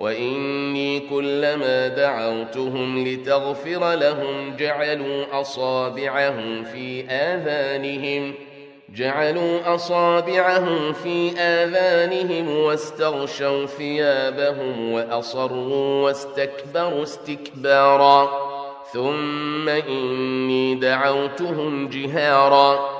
وإني كلما دعوتهم لتغفر لهم جعلوا أصابعهم في آذانهم ۖ جعلوا أصابعهم في آذانهم واستغشوا ثيابهم وأصروا واستكبروا استكبارا ثم إني دعوتهم جهارا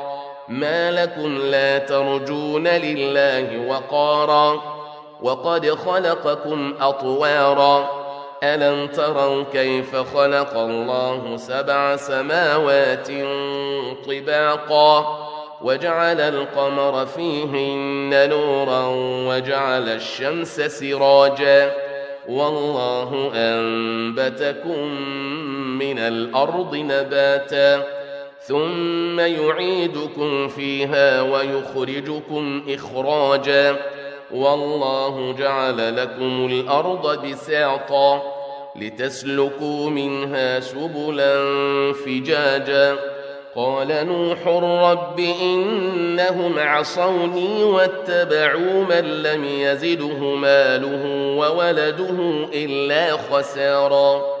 ما لكم لا ترجون لله وقارا وقد خلقكم أطوارا ألم تروا كيف خلق الله سبع سماوات طباقا وجعل القمر فيهن نورا وجعل الشمس سراجا والله أنبتكم من الأرض نباتا ثم يعيدكم فيها ويخرجكم إخراجا. والله جعل لكم الأرض بساطا لتسلكوا منها سبلا فجاجا. قال نوح رب إنهم عصوني واتبعوا من لم يزده ماله وولده إلا خسارا.